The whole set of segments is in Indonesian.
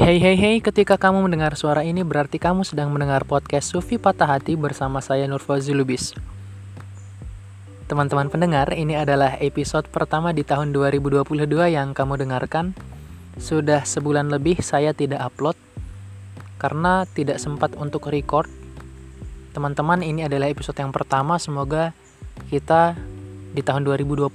Hey hey hey, ketika kamu mendengar suara ini berarti kamu sedang mendengar podcast Sufi Patah Hati bersama saya Nur Fauzi Lubis. Teman-teman pendengar, ini adalah episode pertama di tahun 2022 yang kamu dengarkan. Sudah sebulan lebih saya tidak upload karena tidak sempat untuk record. Teman-teman, ini adalah episode yang pertama. Semoga kita di tahun 2022,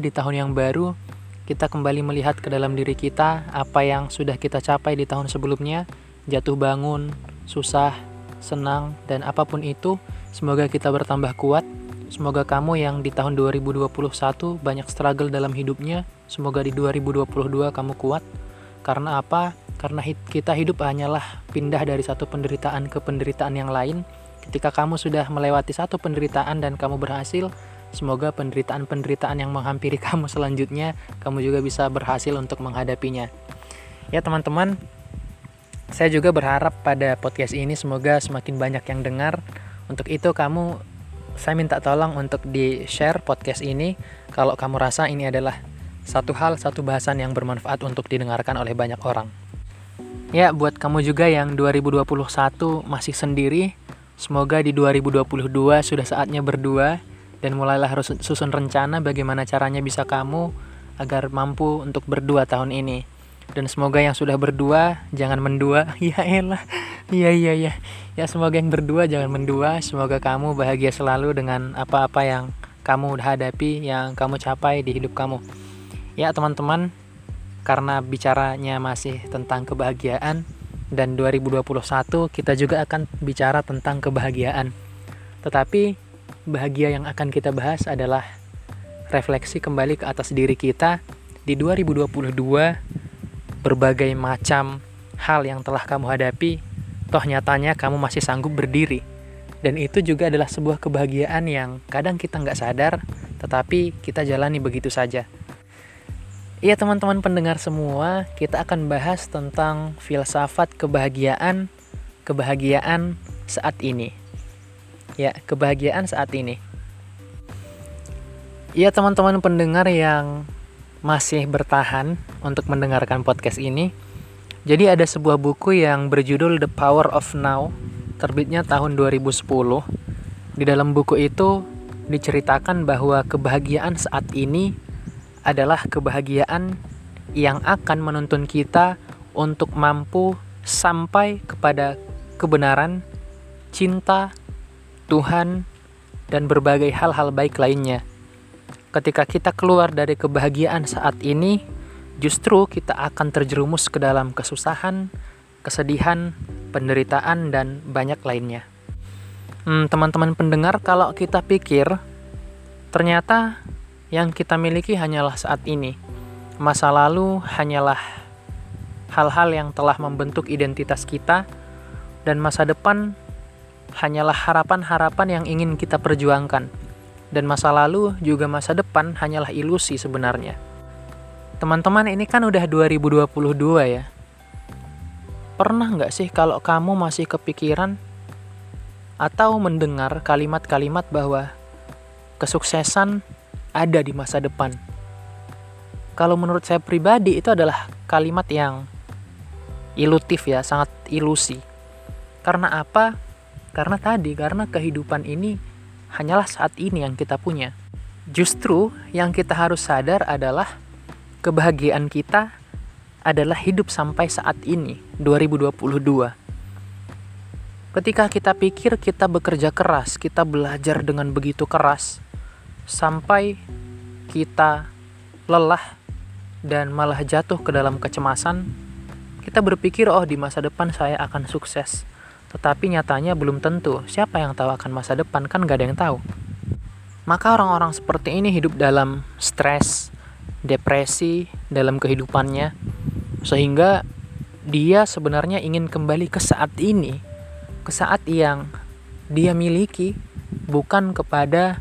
di tahun yang baru, kita kembali melihat ke dalam diri kita apa yang sudah kita capai di tahun sebelumnya, jatuh bangun, susah, senang, dan apa pun itu, semoga kita bertambah kuat. Semoga kamu yang di tahun 2021 banyak struggle dalam hidupnya, semoga di 2022 kamu kuat. Karena apa? Karena kita hidup hanyalah pindah dari satu penderitaan ke penderitaan yang lain. Ketika kamu sudah melewati satu penderitaan dan kamu berhasil, Semoga penderitaan-penderitaan yang menghampiri kamu selanjutnya, kamu juga bisa berhasil untuk menghadapinya. Ya teman-teman, saya juga berharap pada podcast ini semoga semakin banyak yang dengar. Untuk itu kamu, saya minta tolong untuk di-share podcast ini kalau kamu rasa ini adalah satu hal, satu bahasan yang bermanfaat untuk didengarkan oleh banyak orang. Ya, buat kamu juga yang 2021 masih sendiri, semoga di 2022 sudah saatnya berdua dan mulailah harus susun rencana bagaimana caranya bisa kamu agar mampu untuk berdua tahun ini. Dan semoga yang sudah berdua jangan mendua. Ya elah. Iya iya iya. Ya semoga yang berdua jangan mendua. Semoga kamu bahagia selalu dengan apa-apa yang kamu hadapi, yang kamu capai di hidup kamu. Ya teman-teman, karena bicaranya masih tentang kebahagiaan dan 2021 kita juga akan bicara tentang kebahagiaan. Tetapi bahagia yang akan kita bahas adalah refleksi kembali ke atas diri kita di 2022 berbagai macam hal yang telah kamu hadapi toh nyatanya kamu masih sanggup berdiri dan itu juga adalah sebuah kebahagiaan yang kadang kita nggak sadar tetapi kita jalani begitu saja Iya teman-teman pendengar semua, kita akan bahas tentang filsafat kebahagiaan, kebahagiaan saat ini. Ya, kebahagiaan saat ini. Ya, teman-teman pendengar yang masih bertahan untuk mendengarkan podcast ini. Jadi ada sebuah buku yang berjudul The Power of Now, terbitnya tahun 2010. Di dalam buku itu diceritakan bahwa kebahagiaan saat ini adalah kebahagiaan yang akan menuntun kita untuk mampu sampai kepada kebenaran, cinta, Tuhan, dan berbagai hal-hal baik lainnya. Ketika kita keluar dari kebahagiaan saat ini, justru kita akan terjerumus ke dalam kesusahan, kesedihan, penderitaan, dan banyak lainnya. Hmm, teman-teman pendengar, kalau kita pikir, ternyata yang kita miliki hanyalah saat ini. Masa lalu hanyalah hal-hal yang telah membentuk identitas kita, dan masa depan hanyalah harapan-harapan yang ingin kita perjuangkan, dan masa lalu juga masa depan hanyalah ilusi sebenarnya. Teman-teman, ini kan udah 2022 ya. Pernah nggak sih kalau kamu masih kepikiran atau mendengar kalimat-kalimat bahwa kesuksesan ada di masa depan? Kalau menurut saya pribadi itu adalah kalimat yang ilutif ya, sangat ilusi. Karena apa? Karena tadi, karena kehidupan ini hanyalah saat ini yang kita punya. Justru yang kita harus sadar adalah kebahagiaan kita adalah hidup sampai saat ini, 2022. Ketika kita pikir kita bekerja keras, kita belajar dengan begitu keras, sampai kita lelah dan malah jatuh ke dalam kecemasan, kita berpikir, "Oh, di masa depan saya akan sukses." Tetapi nyatanya belum tentu. Siapa yang tahu akan masa depan kan gak ada yang tahu. Maka orang-orang seperti ini hidup dalam stres, depresi dalam kehidupannya, sehingga dia sebenarnya ingin kembali ke saat ini, ke saat yang dia miliki, bukan kepada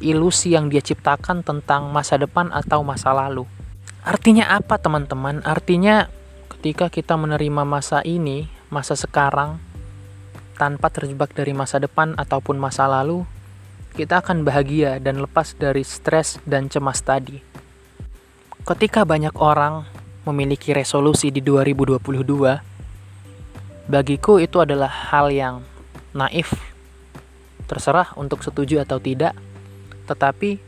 ilusi yang dia ciptakan tentang masa depan atau masa lalu. Artinya apa, teman-teman? Artinya, ketika kita menerima masa ini, masa sekarang, tanpa terjebak dari masa depan ataupun masa lalu, kita akan bahagia dan lepas dari stres dan cemas tadi. Ketika banyak orang memiliki resolusi di 2022, Bagiku itu adalah hal yang naif. Terserah untuk setuju atau tidak, tetapi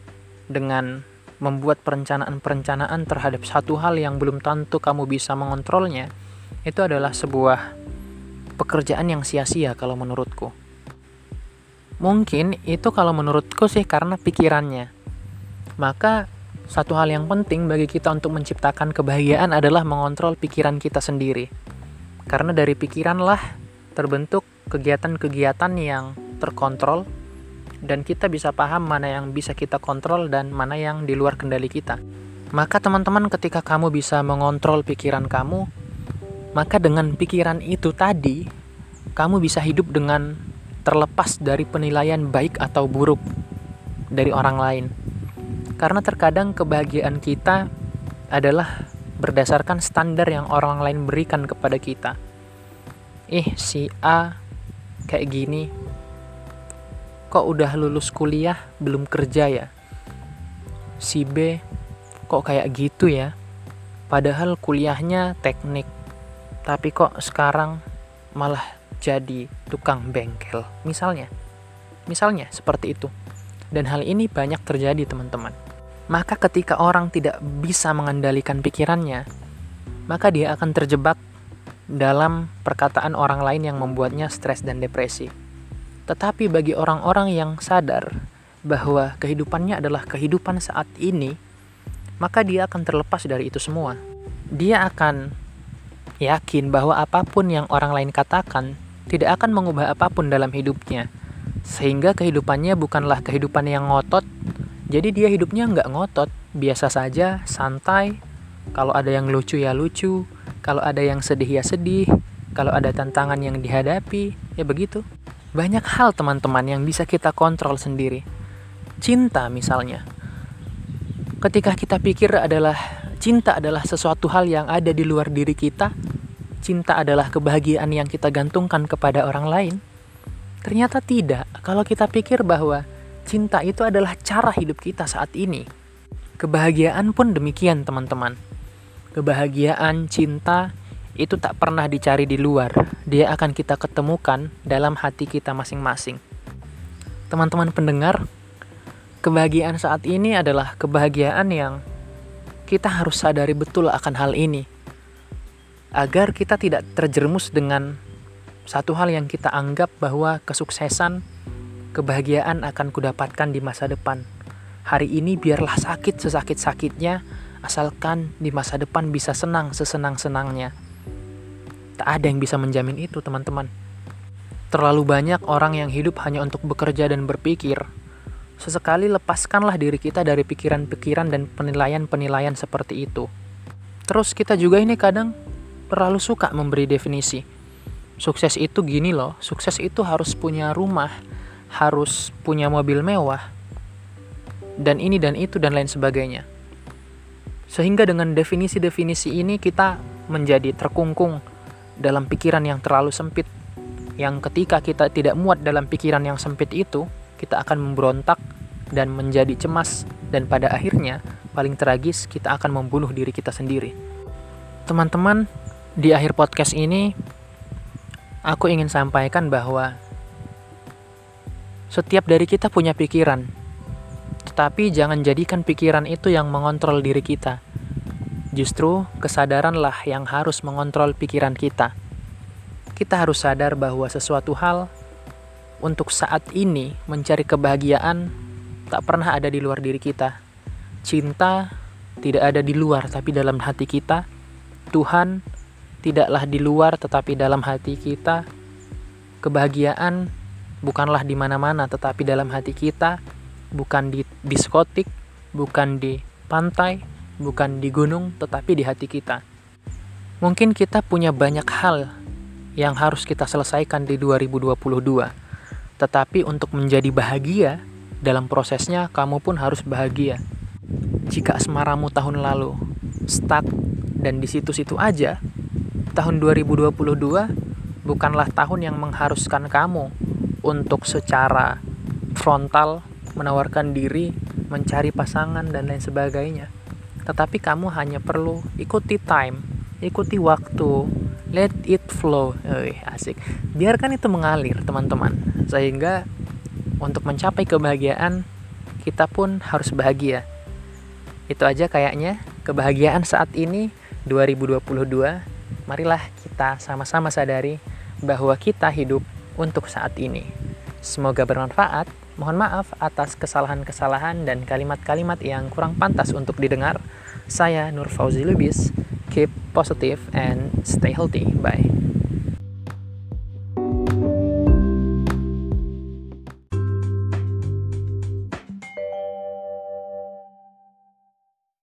dengan membuat perencanaan-perencanaan terhadap satu hal yang belum tentu kamu bisa mengontrolnya, itu adalah sebuah pekerjaan yang sia-sia kalau menurutku. Mungkin itu kalau menurutku sih karena pikirannya. Maka satu hal yang penting bagi kita untuk menciptakan kebahagiaan adalah mengontrol pikiran kita sendiri. Karena dari pikiranlah terbentuk kegiatan-kegiatan yang terkontrol dan kita bisa paham mana yang bisa kita kontrol dan mana yang di luar kendali kita. Maka teman-teman ketika kamu bisa mengontrol pikiran kamu, maka dengan pikiran itu tadi kamu bisa hidup dengan terlepas dari penilaian baik atau buruk dari orang lain. Karena terkadang kebahagiaan kita adalah berdasarkan standar yang orang lain berikan kepada kita. Eh, si A kayak gini, kok udah lulus kuliah belum kerja ya? Si B kok kayak gitu ya? Padahal kuliahnya teknik, tapi kok sekarang malah jadi tukang bengkel, misalnya. Misalnya seperti itu. Dan hal ini banyak terjadi, teman-teman. Maka ketika orang tidak bisa mengendalikan pikirannya, maka dia akan terjebak dalam perkataan orang lain yang membuatnya stres dan depresi. Tetapi bagi orang-orang yang sadar bahwa kehidupannya adalah kehidupan saat ini, maka dia akan terlepas dari itu semua. Dia akan yakin bahwa apa pun yang orang lain katakan tidak akan mengubah apa pun dalam hidupnya. Sehingga kehidupannya bukanlah kehidupan yang ngotot, jadi dia hidupnya nggak ngotot, biasa saja, santai. Kalau ada yang lucu ya lucu, kalau ada yang sedih ya sedih, kalau ada tantangan yang dihadapi, ya begitu. Banyak hal teman-teman yang bisa kita kontrol sendiri. Cinta misalnya. Ketika kita pikir adalah cinta adalah sesuatu hal yang ada di luar diri kita, cinta adalah kebahagiaan yang kita gantungkan kepada orang lain. Ternyata tidak. Kalau kita pikir bahwa cinta itu adalah cara hidup kita saat ini. Kebahagiaan pun demikian, teman-teman. Kebahagiaan, cinta itu tak pernah dicari di luar, dia akan kita ketemukan dalam hati kita masing-masing. Teman-teman pendengar, kebahagiaan saat ini adalah kebahagiaan yang kita harus sadari betul akan hal ini. Agar kita tidak terjerumus dengan satu hal yang kita anggap bahwa kesuksesan, kebahagiaan akan kudapatkan di masa depan. Hari ini biarlah sakit sesakit-sakitnya, asalkan di masa depan bisa senang sesenang-senangnya. Tak ada yang bisa menjamin itu, teman-teman. Terlalu banyak orang yang hidup hanya untuk bekerja dan berpikir. Sesekali lepaskanlah diri kita dari pikiran-pikiran dan penilaian-penilaian seperti itu. Terus kita juga ini kadang terlalu suka memberi definisi. Sukses itu gini loh, sukses itu harus punya rumah, harus punya mobil mewah, dan ini dan itu dan lain sebagainya. Sehingga dengan definisi-definisi ini kita menjadi terkungkung dalam pikiran yang terlalu sempit yang ketika kita tidak muat dalam pikiran yang sempit itu kita akan memberontak dan menjadi cemas dan pada akhirnya paling tragis kita akan membunuh diri kita sendiri teman-teman di akhir podcast ini aku ingin sampaikan bahwa setiap dari kita punya pikiran tetapi jangan jadikan pikiran itu yang mengontrol diri kita Justru kesadaranlah yang harus mengontrol pikiran kita. Kita harus sadar bahwa sesuatu hal untuk saat ini mencari kebahagiaan tak pernah ada di luar diri kita. Cinta tidak ada di luar tapi dalam hati kita. Tuhan tidaklah di luar tetapi dalam hati kita. Kebahagiaan bukanlah di mana-mana tetapi dalam hati kita, bukan di diskotik, bukan di pantai, bukan di gunung tetapi di hati kita. Mungkin kita punya banyak hal yang harus kita selesaikan di 2022. Tetapi untuk menjadi bahagia, dalam prosesnya kamu pun harus bahagia. Jika asmaramu tahun lalu stuck dan di situ-situ aja, tahun 2022 bukanlah tahun yang mengharuskan kamu untuk secara frontal menawarkan diri, mencari pasangan dan lain sebagainya tetapi kamu hanya perlu ikuti time, ikuti waktu, let it flow. Uy, asik. Biarkan itu mengalir teman-teman. Sehingga untuk mencapai kebahagiaan kita pun harus bahagia. Itu aja kayaknya. Kebahagiaan saat ini 2022 marilah kita sama-sama sadari bahwa kita hidup untuk saat ini semoga bermanfaat Mohon maaf atas kesalahan-kesalahan dan kalimat-kalimat yang kurang pantas untuk didengar. Saya Nur Fauzi Lubis. Keep positive and stay healthy. Bye.